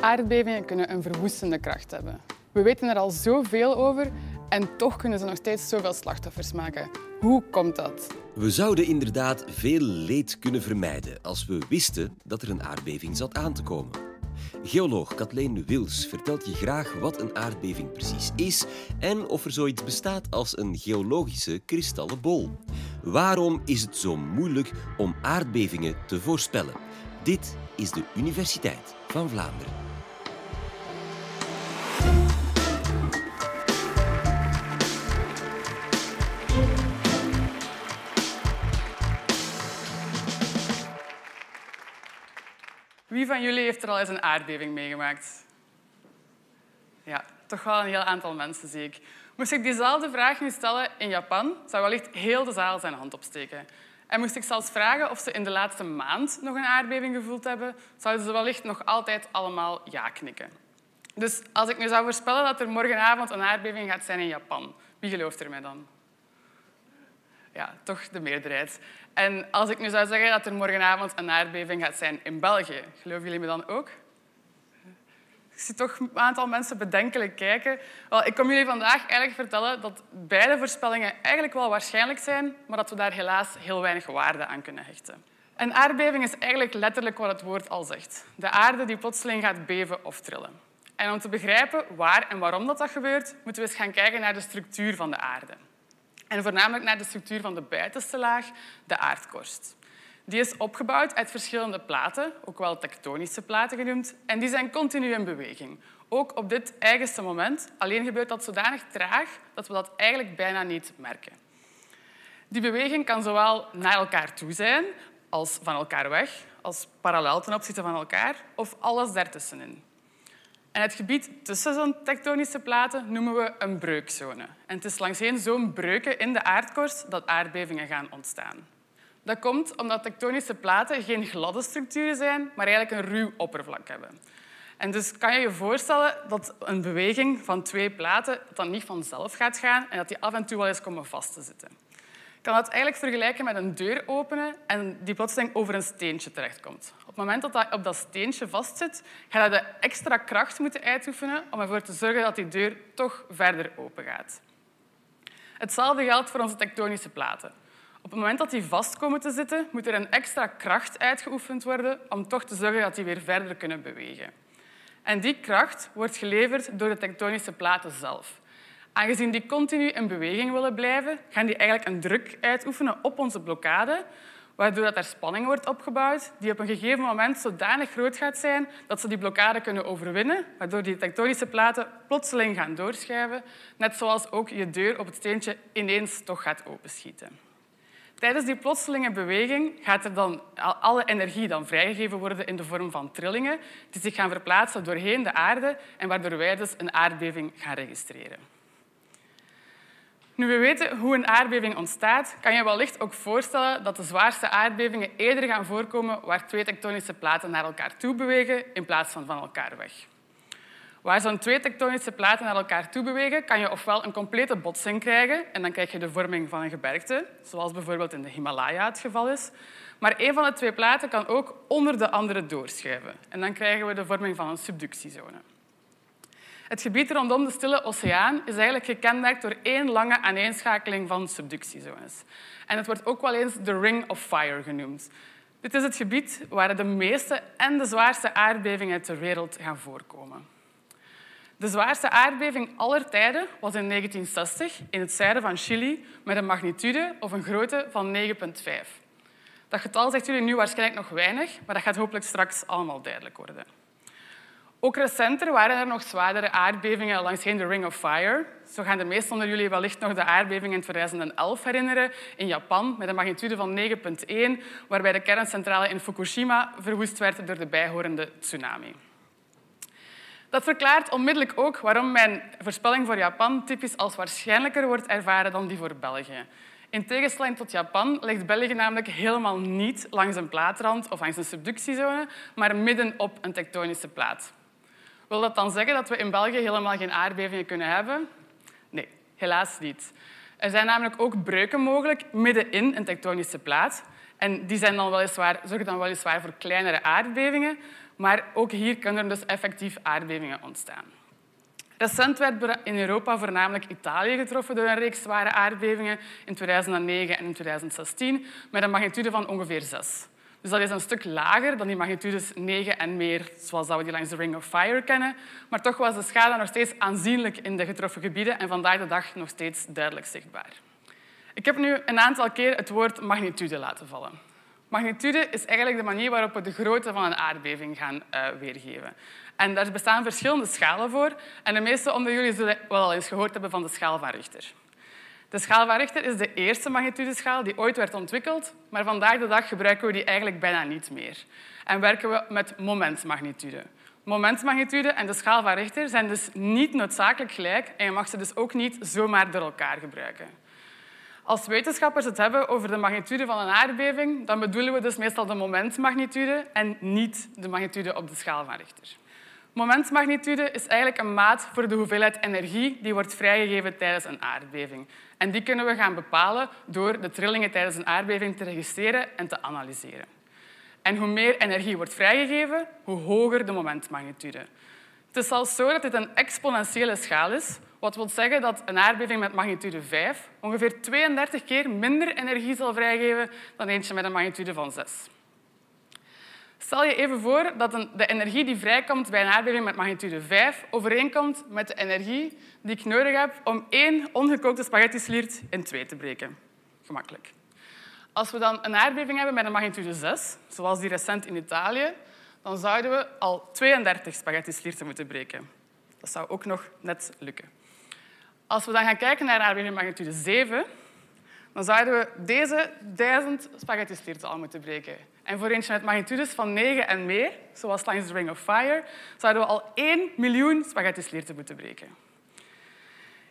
Aardbevingen kunnen een verwoestende kracht hebben. We weten er al zoveel over en toch kunnen ze nog steeds zoveel slachtoffers maken. Hoe komt dat? We zouden inderdaad veel leed kunnen vermijden als we wisten dat er een aardbeving zat aan te komen. Geoloog Kathleen Wils vertelt je graag wat een aardbeving precies is en of er zoiets bestaat als een geologische kristallen bol. Waarom is het zo moeilijk om aardbevingen te voorspellen? Dit is de Universiteit van Vlaanderen. Wie van jullie heeft er al eens een aardbeving meegemaakt? Ja, toch wel een heel aantal mensen, zie ik. Moest ik diezelfde vraag nu stellen in Japan, zou wellicht heel de zaal zijn hand opsteken. En moest ik zelfs vragen of ze in de laatste maand nog een aardbeving gevoeld hebben, zouden ze wellicht nog altijd allemaal ja knikken. Dus als ik nu zou voorspellen dat er morgenavond een aardbeving gaat zijn in Japan, wie gelooft er mij dan? Ja, toch de meerderheid. En als ik nu zou zeggen dat er morgenavond een aardbeving gaat zijn in België, geloven jullie me dan ook? Ik zie toch een aantal mensen bedenkelijk kijken. Wel, ik kom jullie vandaag eigenlijk vertellen dat beide voorspellingen eigenlijk wel waarschijnlijk zijn, maar dat we daar helaas heel weinig waarde aan kunnen hechten. Een aardbeving is eigenlijk letterlijk wat het woord al zegt. De aarde die plotseling gaat beven of trillen. En om te begrijpen waar en waarom dat, dat gebeurt, moeten we eens gaan kijken naar de structuur van de aarde. En voornamelijk naar de structuur van de buitenste laag, de aardkorst. Die is opgebouwd uit verschillende platen, ook wel tektonische platen genoemd, en die zijn continu in beweging. Ook op dit eigenste moment. Alleen gebeurt dat zodanig traag dat we dat eigenlijk bijna niet merken. Die beweging kan zowel naar elkaar toe zijn, als van elkaar weg, als parallel ten opzichte van elkaar, of alles daartussenin. En het gebied tussen zo'n tektonische platen noemen we een breukzone. En het is langs zo'n breuken in de aardkorst dat aardbevingen gaan ontstaan. Dat komt omdat tektonische platen geen gladde structuren zijn, maar eigenlijk een ruw oppervlak hebben. En dus kan je je voorstellen dat een beweging van twee platen dan niet vanzelf gaat gaan en dat die af en toe wel eens komen vast te zitten. Je kan dat eigenlijk vergelijken met een deur openen en die plotseling over een steentje terechtkomt. Op het moment dat dat op dat steentje vastzit, ga je de extra kracht moeten uitoefenen om ervoor te zorgen dat die deur toch verder open gaat. Hetzelfde geldt voor onze tektonische platen. Op het moment dat die vast komen te zitten, moet er een extra kracht uitgeoefend worden om toch te zorgen dat die weer verder kunnen bewegen. En die kracht wordt geleverd door de tektonische platen zelf. Aangezien die continu in beweging willen blijven, gaan die eigenlijk een druk uitoefenen op onze blokkade, waardoor dat er spanning wordt opgebouwd die op een gegeven moment zodanig groot gaat zijn dat ze die blokkade kunnen overwinnen, waardoor die tektonische platen plotseling gaan doorschuiven, net zoals ook je deur op het steentje ineens toch gaat openschieten. Tijdens die plotselinge beweging gaat er dan alle energie dan vrijgegeven worden in de vorm van trillingen die zich gaan verplaatsen doorheen de aarde en waardoor wij dus een aardbeving gaan registreren. Nu we weten hoe een aardbeving ontstaat, kan je wellicht ook voorstellen dat de zwaarste aardbevingen eerder gaan voorkomen waar twee tektonische platen naar elkaar toe bewegen in plaats van van elkaar weg. Waar zo'n twee tektonische platen naar elkaar toe bewegen, kan je ofwel een complete botsing krijgen en dan krijg je de vorming van een gebergte, zoals bijvoorbeeld in de Himalaya het geval is. Maar een van de twee platen kan ook onder de andere doorschuiven en dan krijgen we de vorming van een subductiezone. Het gebied rondom de Stille Oceaan is eigenlijk gekenmerkt door één lange aaneenschakeling van subductiezones. En het wordt ook wel eens de Ring of Fire genoemd. Dit is het gebied waar de meeste en de zwaarste aardbevingen ter wereld gaan voorkomen. De zwaarste aardbeving aller tijden was in 1960 in het zuiden van Chili met een magnitude of een grootte van 9,5. Dat getal zegt jullie nu waarschijnlijk nog weinig, maar dat gaat hopelijk straks allemaal duidelijk worden. Ook recenter waren er nog zwaardere aardbevingen langs de Ring of Fire. Zo gaan de meesten onder jullie wellicht nog de aardbeving in 2011 herinneren in Japan met een magnitude van 9,1, waarbij de kerncentrale in Fukushima verwoest werd door de bijhorende tsunami. Dat verklaart onmiddellijk ook waarom mijn voorspelling voor Japan typisch als waarschijnlijker wordt ervaren dan die voor België. In tegenstelling tot Japan ligt België namelijk helemaal niet langs een plaatrand of langs een subductiezone, maar midden op een tektonische plaat. Wil dat dan zeggen dat we in België helemaal geen aardbevingen kunnen hebben? Nee, helaas niet. Er zijn namelijk ook breuken mogelijk midden in een tektonische plaat. En die zijn dan weliswaar, zorgen dan weliswaar voor kleinere aardbevingen, Maar ook hier kunnen er dus effectief aardbevingen ontstaan. Recent werd in Europa voornamelijk Italië getroffen door een reeks zware aardbevingen in 2009 en in 2016 met een magnitude van ongeveer 6. Dus dat is een stuk lager dan die magnitudes 9 en meer, zoals we die langs de Ring of Fire kennen. Maar toch was de schade nog steeds aanzienlijk in de getroffen gebieden en vandaag de dag nog steeds duidelijk zichtbaar. Ik heb nu een aantal keer het woord magnitude laten vallen. Magnitude is eigenlijk de manier waarop we de grootte van een aardbeving gaan uh, weergeven. En daar bestaan verschillende schalen voor. En de meeste onder jullie zullen wel al eens gehoord hebben van de schaal van Richter. De schaal van Richter is de eerste magnitudeschaal die ooit werd ontwikkeld, maar vandaag de dag gebruiken we die eigenlijk bijna niet meer. En werken we met momentmagnitude. Momentmagnitude en de schaal van Richter zijn dus niet noodzakelijk gelijk en je mag ze dus ook niet zomaar door elkaar gebruiken. Als wetenschappers het hebben over de magnitude van een aardbeving, dan bedoelen we dus meestal de momentmagnitude en niet de magnitude op de schaal van Richter. Momentmagnitude is eigenlijk een maat voor de hoeveelheid energie die wordt vrijgegeven tijdens een aardbeving. En die kunnen we gaan bepalen door de trillingen tijdens een aardbeving te registreren en te analyseren. En hoe meer energie wordt vrijgegeven, hoe hoger de momentmagnitude. Het is zelfs zo dat dit een exponentiële schaal is, wat wil zeggen dat een aardbeving met magnitude 5 ongeveer 32 keer minder energie zal vrijgeven dan eentje met een magnitude van 6. Stel je even voor dat de energie die vrijkomt bij een aardbeving met magnitude 5 overeenkomt met de energie die ik nodig heb om één ongekookte spaghetti-sliert in twee te breken. Gemakkelijk. Als we dan een aardbeving hebben met een magnitude 6, zoals die recent in Italië, dan zouden we al 32 spaghetti-slierten moeten breken. Dat zou ook nog net lukken. Als we dan gaan kijken naar aardbeving magnitude 7, dan zouden we deze 1000 spaghetti-slierten al moeten breken. En voor eentje met magnitudes van 9 en meer, zoals langs de Ring of Fire, zouden we al 1 miljoen spaghetti-slierten moeten breken.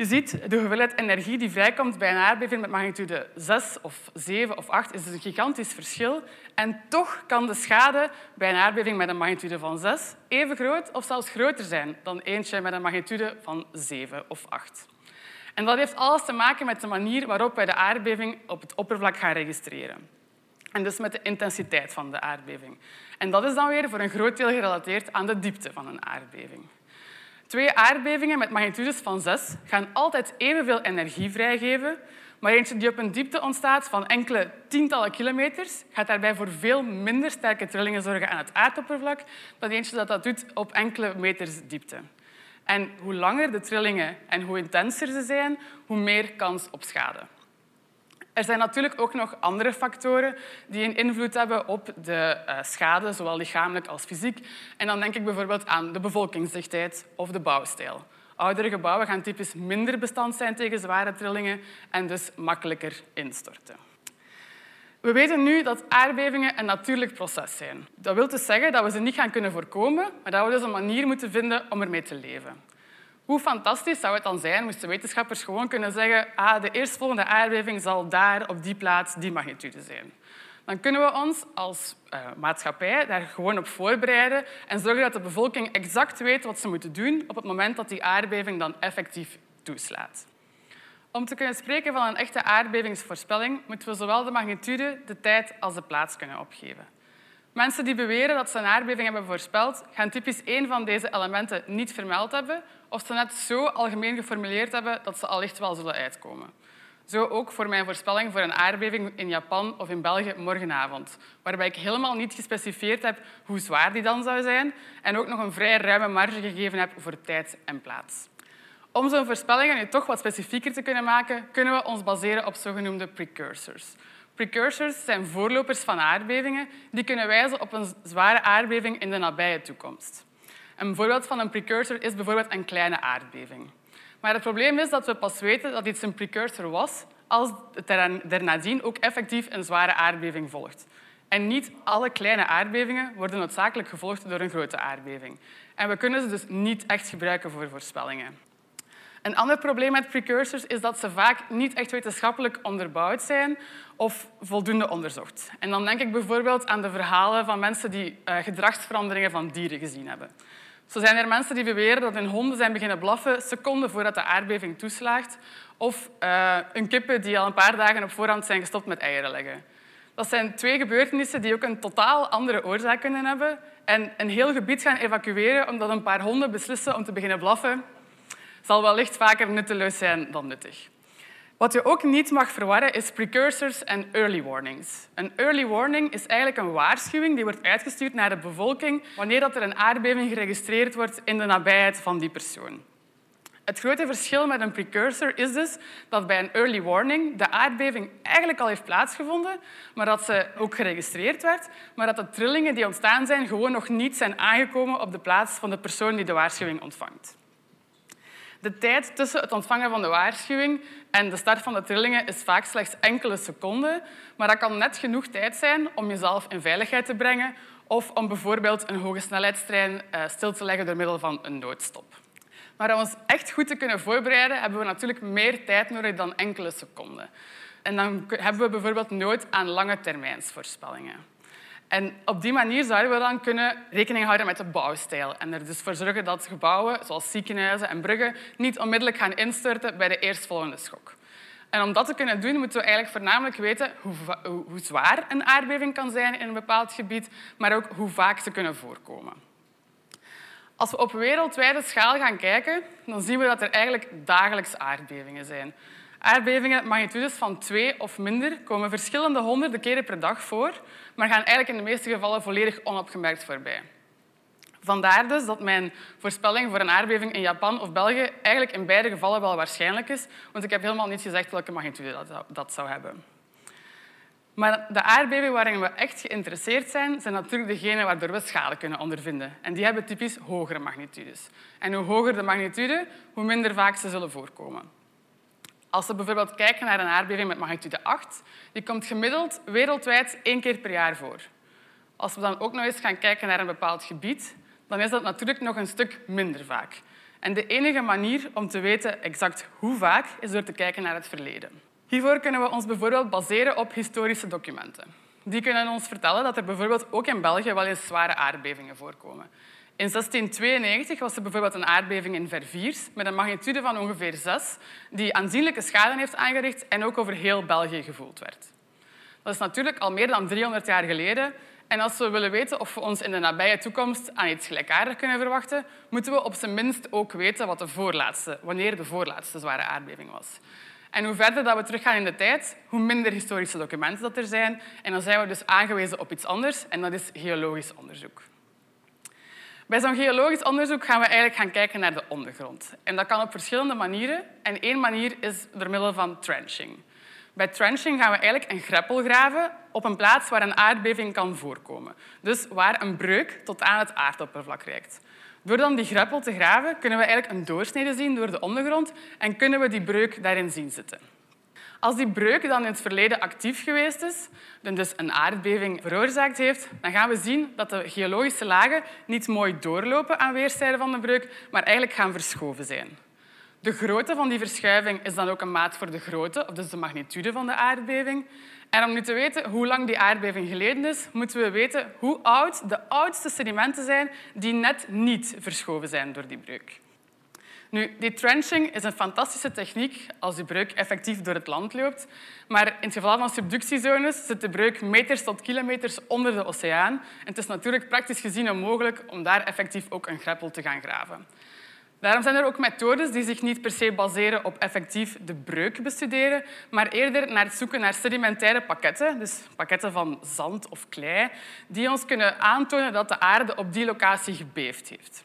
Je ziet, de hoeveelheid energie die vrijkomt bij een aardbeving met magnitude 6 of 7 of 8 is een gigantisch verschil. En toch kan de schade bij een aardbeving met een magnitude van 6 even groot of zelfs groter zijn dan eentje met een magnitude van 7 of 8. En dat heeft alles te maken met de manier waarop wij de aardbeving op het oppervlak gaan registreren. En dus met de intensiteit van de aardbeving. En dat is dan weer voor een groot deel gerelateerd aan de diepte van een aardbeving. Twee aardbevingen met magnitudes van 6 gaan altijd evenveel energie vrijgeven, maar eentje die op een diepte ontstaat van enkele tientallen kilometers gaat daarbij voor veel minder sterke trillingen zorgen aan het aardoppervlak dan eentje dat dat doet op enkele meters diepte. En hoe langer de trillingen en hoe intenser ze zijn, hoe meer kans op schade. Er zijn natuurlijk ook nog andere factoren die een invloed hebben op de eh, schade, zowel lichamelijk als fysiek. En dan denk ik bijvoorbeeld aan de bevolkingsdichtheid of de bouwstijl. Oudere gebouwen gaan typisch minder bestand zijn tegen zware trillingen en dus makkelijker instorten. We weten nu dat aardbevingen een natuurlijk proces zijn. Dat wil dus zeggen dat we ze niet gaan kunnen voorkomen, maar dat we dus een manier moeten vinden om ermee te leven. Hoe fantastisch zou het dan zijn moesten wetenschappers gewoon kunnen zeggen ah, de eerstvolgende aardbeving zal daar op die plaats die magnitude zijn. Dan kunnen we ons als uh, maatschappij daar gewoon op voorbereiden en zorgen dat de bevolking exact weet wat ze moeten doen op het moment dat die aardbeving dan effectief toeslaat. Om te kunnen spreken van een echte aardbevingsvoorspelling moeten we zowel de magnitude, de tijd als de plaats kunnen opgeven. Mensen die beweren dat ze een aardbeving hebben voorspeld, gaan typisch één van deze elementen niet vermeld hebben of ze net zo algemeen geformuleerd hebben dat ze allicht wel zullen uitkomen. Zo ook voor mijn voorspelling voor een aardbeving in Japan of in België morgenavond, waarbij ik helemaal niet gespecificeerd heb hoe zwaar die dan zou zijn en ook nog een vrij ruime marge gegeven heb voor tijd en plaats. Om zo'n voorspellingen nu toch wat specifieker te kunnen maken, kunnen we ons baseren op zogenoemde precursors. Precursors zijn voorlopers van aardbevingen die kunnen wijzen op een zware aardbeving in de nabije toekomst. Een voorbeeld van een precursor is bijvoorbeeld een kleine aardbeving. Maar het probleem is dat we pas weten dat iets een precursor was als nadien ook effectief een zware aardbeving volgt. En niet alle kleine aardbevingen worden noodzakelijk gevolgd door een grote aardbeving. En we kunnen ze dus niet echt gebruiken voor voorspellingen. Een ander probleem met precursors is dat ze vaak niet echt wetenschappelijk onderbouwd zijn of voldoende onderzocht. En dan denk ik bijvoorbeeld aan de verhalen van mensen die uh, gedragsveranderingen van dieren gezien hebben. Zo zijn er mensen die beweren dat hun honden zijn beginnen blaffen seconden voordat de aardbeving toeslaagt, of uh, een kippen die al een paar dagen op voorhand zijn gestopt met eieren leggen. Dat zijn twee gebeurtenissen die ook een totaal andere oorzaak kunnen hebben en een heel gebied gaan evacueren omdat een paar honden beslissen om te beginnen blaffen, zal wellicht vaker nutteloos zijn dan nuttig. Wat je ook niet mag verwarren is precursors en early warnings. Een early warning is eigenlijk een waarschuwing die wordt uitgestuurd naar de bevolking wanneer er een aardbeving geregistreerd wordt in de nabijheid van die persoon. Het grote verschil met een precursor is dus dat bij een early warning de aardbeving eigenlijk al heeft plaatsgevonden, maar dat ze ook geregistreerd werd, maar dat de trillingen die ontstaan zijn gewoon nog niet zijn aangekomen op de plaats van de persoon die de waarschuwing ontvangt. De tijd tussen het ontvangen van de waarschuwing en de start van de trillingen is vaak slechts enkele seconden, maar dat kan net genoeg tijd zijn om jezelf in veiligheid te brengen of om bijvoorbeeld een hoge snelheidstrein eh, stil te leggen door middel van een noodstop. Maar om ons echt goed te kunnen voorbereiden, hebben we natuurlijk meer tijd nodig dan enkele seconden. En dan hebben we bijvoorbeeld nood aan lange termijnsvoorspellingen. En op die manier zouden we dan kunnen rekening houden met de bouwstijl en er dus voor zorgen dat gebouwen, zoals ziekenhuizen en bruggen, niet onmiddellijk gaan instorten bij de eerstvolgende schok. En om dat te kunnen doen, moeten we eigenlijk voornamelijk weten hoe, hoe zwaar een aardbeving kan zijn in een bepaald gebied, maar ook hoe vaak ze kunnen voorkomen. Als we op wereldwijde schaal gaan kijken, dan zien we dat er eigenlijk dagelijks aardbevingen zijn. Aardbevingen magnitudes van 2 of minder komen verschillende honderden keren per dag voor, maar gaan eigenlijk in de meeste gevallen volledig onopgemerkt voorbij. Vandaar dus dat mijn voorspelling voor een aardbeving in Japan of België eigenlijk in beide gevallen wel waarschijnlijk is, want ik heb helemaal niet gezegd welke magnitude dat zou hebben. Maar de aardbevingen waarin we echt geïnteresseerd zijn, zijn natuurlijk degenen waardoor we schade kunnen ondervinden. En die hebben typisch hogere magnitudes. En hoe hoger de magnitude, hoe minder vaak ze zullen voorkomen. Als we bijvoorbeeld kijken naar een aardbeving met magnitude 8, die komt gemiddeld wereldwijd één keer per jaar voor. Als we dan ook nog eens gaan kijken naar een bepaald gebied, dan is dat natuurlijk nog een stuk minder vaak. En de enige manier om te weten exact hoe vaak is door te kijken naar het verleden. Hiervoor kunnen we ons bijvoorbeeld baseren op historische documenten. Die kunnen ons vertellen dat er bijvoorbeeld ook in België wel eens zware aardbevingen voorkomen. In 1692 was er bijvoorbeeld een aardbeving in Verviers met een magnitude van ongeveer 6, die aanzienlijke schade heeft aangericht en ook over heel België gevoeld werd. Dat is natuurlijk al meer dan 300 jaar geleden. En als we willen weten of we ons in de nabije toekomst aan iets gelijkaardigs kunnen verwachten, moeten we op zijn minst ook weten wat de voorlaatste, wanneer de voorlaatste zware aardbeving was. En hoe verder dat we teruggaan in de tijd, hoe minder historische documenten dat er zijn. En dan zijn we dus aangewezen op iets anders, en dat is geologisch onderzoek. Bij zo'n geologisch onderzoek gaan we eigenlijk gaan kijken naar de ondergrond. En dat kan op verschillende manieren. En één manier is door middel van trenching. Bij trenching gaan we eigenlijk een greppel graven op een plaats waar een aardbeving kan voorkomen. Dus waar een breuk tot aan het aardoppervlak reikt. Door dan die greppel te graven, kunnen we eigenlijk een doorsnede zien door de ondergrond en kunnen we die breuk daarin zien zitten. Als die breuk dan in het verleden actief geweest is, dus een aardbeving veroorzaakt heeft, dan gaan we zien dat de geologische lagen niet mooi doorlopen aan weerszijden van de breuk, maar eigenlijk gaan verschoven zijn. De grootte van die verschuiving is dan ook een maat voor de grootte, of dus de magnitude van de aardbeving. En om nu te weten hoe lang die aardbeving geleden is, moeten we weten hoe oud de oudste sedimenten zijn die net niet verschoven zijn door die breuk. Nu, die trenching is een fantastische techniek als die breuk effectief door het land loopt. Maar in het geval van subductiezones zit de breuk meters tot kilometers onder de oceaan. En het is natuurlijk praktisch gezien onmogelijk om daar effectief ook een greppel te gaan graven. Daarom zijn er ook methodes die zich niet per se baseren op effectief de breuk bestuderen, maar eerder naar het zoeken naar sedimentaire pakketten, dus pakketten van zand of klei, die ons kunnen aantonen dat de aarde op die locatie gebeefd heeft.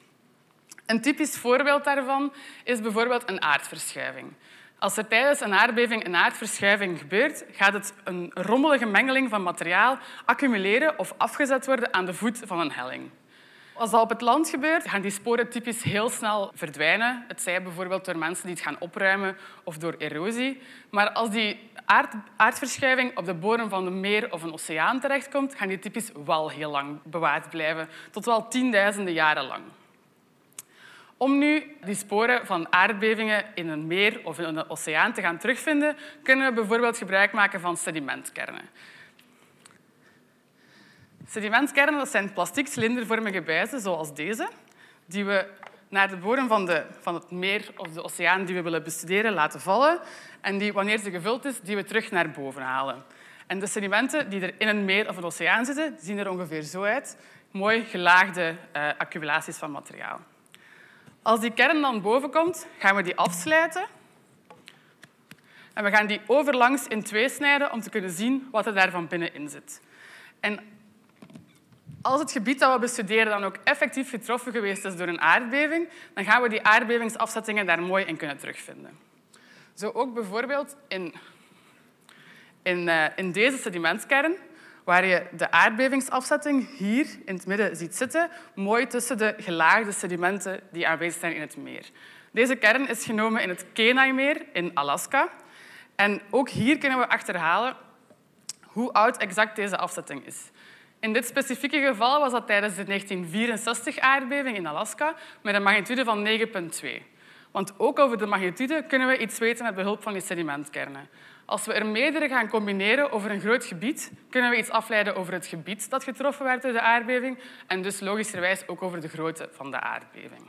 Een typisch voorbeeld daarvan is bijvoorbeeld een aardverschuiving. Als er tijdens een aardbeving een aardverschuiving gebeurt, gaat het een rommelige mengeling van materiaal accumuleren of afgezet worden aan de voet van een helling. Als dat op het land gebeurt, gaan die sporen typisch heel snel verdwijnen. Het zij bijvoorbeeld door mensen die het gaan opruimen of door erosie. Maar als die aard, aardverschuiving op de bodem van een meer of een oceaan terechtkomt, gaan die typisch wel heel lang bewaard blijven, tot wel tienduizenden jaren lang. Om nu die sporen van aardbevingen in een meer of in een oceaan te gaan terugvinden, kunnen we bijvoorbeeld gebruik maken van sedimentkernen. Sedimentkernen dat zijn plastic cilindervormige buizen, zoals deze, die we naar de bodem van, de, van het meer of de oceaan die we willen bestuderen laten vallen en die, wanneer ze gevuld is, die we terug naar boven halen. En de sedimenten die er in een meer of een oceaan zitten, zien er ongeveer zo uit. Mooi gelaagde uh, accumulaties van materiaal. Als die kern dan boven komt, gaan we die afsluiten. En we gaan die overlangs in twee snijden om te kunnen zien wat er daar van binnenin zit. En als het gebied dat we bestuderen dan ook effectief getroffen geweest is door een aardbeving, dan gaan we die aardbevingsafzettingen daar mooi in kunnen terugvinden. Zo ook bijvoorbeeld in, in, uh, in deze sedimentkern, waar je de aardbevingsafzetting hier in het midden ziet zitten, mooi tussen de gelaagde sedimenten die aanwezig zijn in het meer. Deze kern is genomen in het Kenai-meer in Alaska. En ook hier kunnen we achterhalen hoe oud exact deze afzetting is. In dit specifieke geval was dat tijdens de 1964-aardbeving in Alaska met een magnitude van 9,2. Want ook over de magnitude kunnen we iets weten met behulp van die sedimentkernen. Als we er meerdere gaan combineren over een groot gebied, kunnen we iets afleiden over het gebied dat getroffen werd door de aardbeving en dus logischerwijs ook over de grootte van de aardbeving.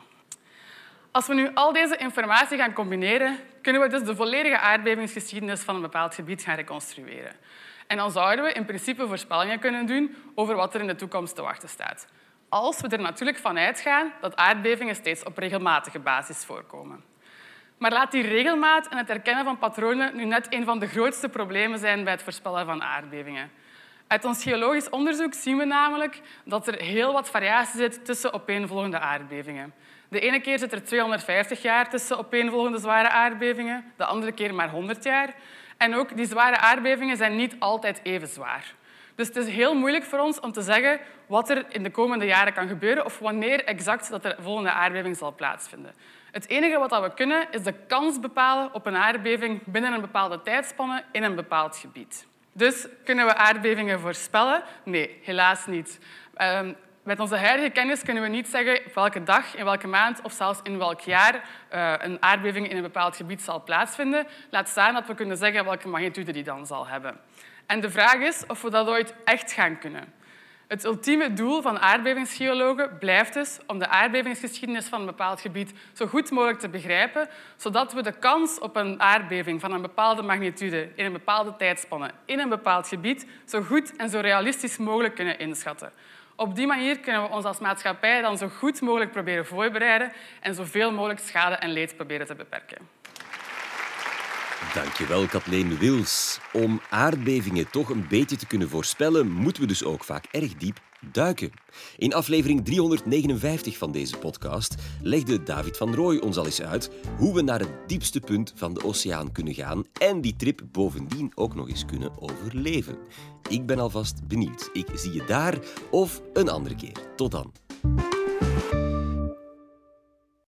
Als we nu al deze informatie gaan combineren, kunnen we dus de volledige aardbevingsgeschiedenis van een bepaald gebied gaan reconstrueren. En dan zouden we in principe voorspellingen kunnen doen over wat er in de toekomst te wachten staat. Als we er natuurlijk van uitgaan dat aardbevingen steeds op regelmatige basis voorkomen. Maar laat die regelmaat en het herkennen van patronen nu net een van de grootste problemen zijn bij het voorspellen van aardbevingen. Uit ons geologisch onderzoek zien we namelijk dat er heel wat variatie zit tussen opeenvolgende aardbevingen. De ene keer zit er 250 jaar tussen opeenvolgende zware aardbevingen, de andere keer maar 100 jaar. En ook die zware aardbevingen zijn niet altijd even zwaar. Dus het is heel moeilijk voor ons om te zeggen wat er in de komende jaren kan gebeuren of wanneer exact dat de volgende aardbeving zal plaatsvinden. Het enige wat we kunnen is de kans bepalen op een aardbeving binnen een bepaalde tijdspanne in een bepaald gebied. Dus kunnen we aardbevingen voorspellen? Nee, helaas niet. Ehm, met onze huidige kennis kunnen we niet zeggen welke dag, in welke maand of zelfs in welk jaar uh, een aardbeving in een bepaald gebied zal plaatsvinden. Laat staan dat we kunnen zeggen welke magnitude die dan zal hebben. En de vraag is of we dat ooit echt gaan kunnen. Het ultieme doel van aardbevingsgeologen blijft dus om de aardbevingsgeschiedenis van een bepaald gebied zo goed mogelijk te begrijpen, zodat we de kans op een aardbeving van een bepaalde magnitude in een bepaalde tijdspanne in een bepaald gebied zo goed en zo realistisch mogelijk kunnen inschatten. Op die manier kunnen we ons als maatschappij dan zo goed mogelijk proberen voorbereiden en zoveel mogelijk schade en leed proberen te beperken. Dankjewel, Kathleen Wils. Om aardbevingen toch een beetje te kunnen voorspellen, moeten we dus ook vaak erg diep duiken. In aflevering 359 van deze podcast legde David van Rooij ons al eens uit hoe we naar het diepste punt van de oceaan kunnen gaan en die trip bovendien ook nog eens kunnen overleven. Ik ben alvast benieuwd. Ik zie je daar of een andere keer. Tot dan.